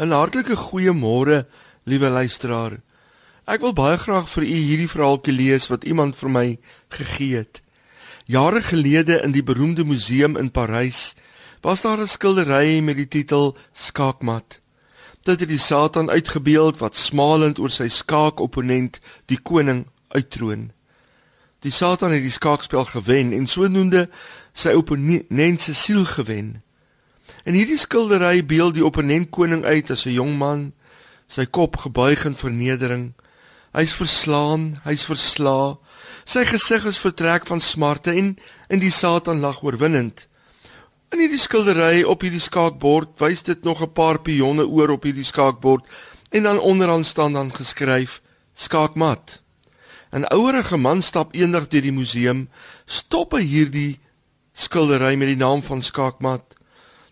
'n Hartlike goeiemôre, liewe luisteraar. Ek wil baie graag vir u hierdie verhaaltjie lees wat iemand vir my gegee het. Jare gelede in die beroemde museum in Parys was daar 'n skildery met die titel Skaakmat. Dit het die Satan uitgebeeld wat smalend oor sy skaakopponent, die koning, uittroon. Die Satan het die skaakspel gewen en sodoende sy opponent se siel gewen. In hierdie skildery beeld die opponent koning uit as 'n jong man, sy kop gebuig in vernedering. Hy's verslaan, hy's verslaa. Sy gesig is vertrek van smarte en in die Satan lag oorwinnend. In hierdie skildery op hierdie skaakbord wys dit nog 'n paar pionne oor op hierdie skaakbord en dan onderaan staan dan geskryf skaakmat. 'n Ouerige man stap eendag deur die museum, stop hy hierdie skildery met die naam van skaakmat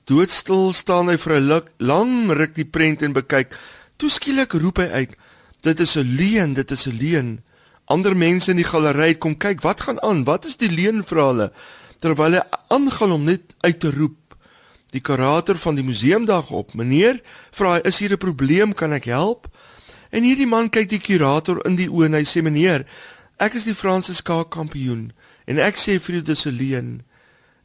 Doodstil staan hy vir 'n lang ruk die prent en bekyk. Toe skielik roep hy uit: "Dit is 'n leuen, dit is 'n leuen." Ander mense in die galery kom kyk, "Wat gaan aan? Wat is die leuen?" vra hulle terwyl hy aangaan om net uit te roep. Die kurator van die museum daag op: "Meneer, vra hy, is hier 'n probleem? Kan ek help?" En hierdie man kyk die kurator in die oë en hy sê: "Meneer, ek is die Franse skaakkampioen en ek sê vir u dis 'n leuen."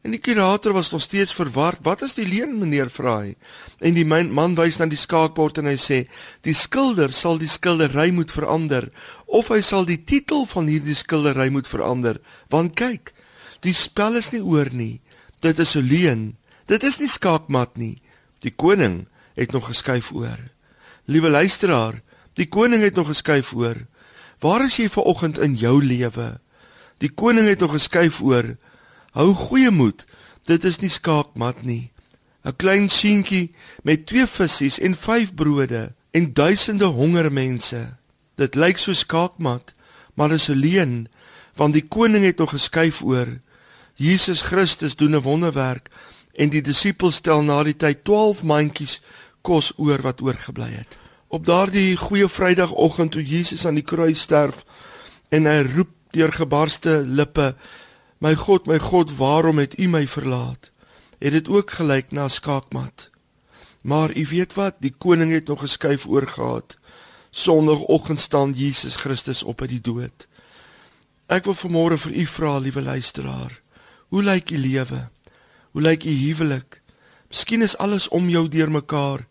En die kurator was nog steeds verward. "Wat is die leen, meneer?" vra hy. En die man, wys na die skaakbord en hy sê: "Die skilder sal die skildery moet verander of hy sal die titel van hierdie skildery moet verander. Want kyk, die spel is nie oor nie. Dit is 'n leen. Dit is nie skaakmat nie. Die koning het nog geskuif oor." Liewe luisteraar, die koning het nog geskuif oor. Waar is jy vanoggend in jou lewe? Die koning het nog geskuif oor. Hou goeie moed. Dit is nie skaakmat nie. 'n Klein seentjie met twee visse en vyf brode en duisende honger mense. Dit lyk so skaakmat, maar dit is 'n leuen, want die koning het nog geskuif oor. Jesus Christus doen 'n wonderwerk en die disippels stel na die tyd 12 mandjies kos oor wat oorgebly het. Op daardie goeie Vrydagoggend toe Jesus aan die kruis sterf en hy roep deur gebarste lippe My God, my God, waarom het U my verlaat? Het dit ook gelyk na skaakmat? Maar u weet wat, die koning het nog geskuif oorgehad. Sondagoggend staan Jesus Christus op uit die dood. Ek wil vanmôre vir u vra, liewe luisteraar, hoe lyk u lewe? Hoe lyk u huwelik? Miskien is alles om jou deurmekaar.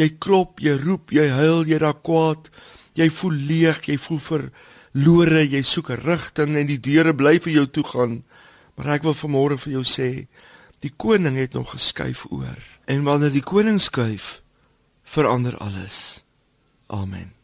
Jy klop, jy roep, jy huil, jy raak kwaad. Jy voel leeg, jy voel verlore, jy soek 'n rigting en die deure bly vir jou toe gaan. Maar ek wil vanmôre vir jou sê, die koning het nog geskuif oor. En wanneer die koning skuif, verander alles. Amen.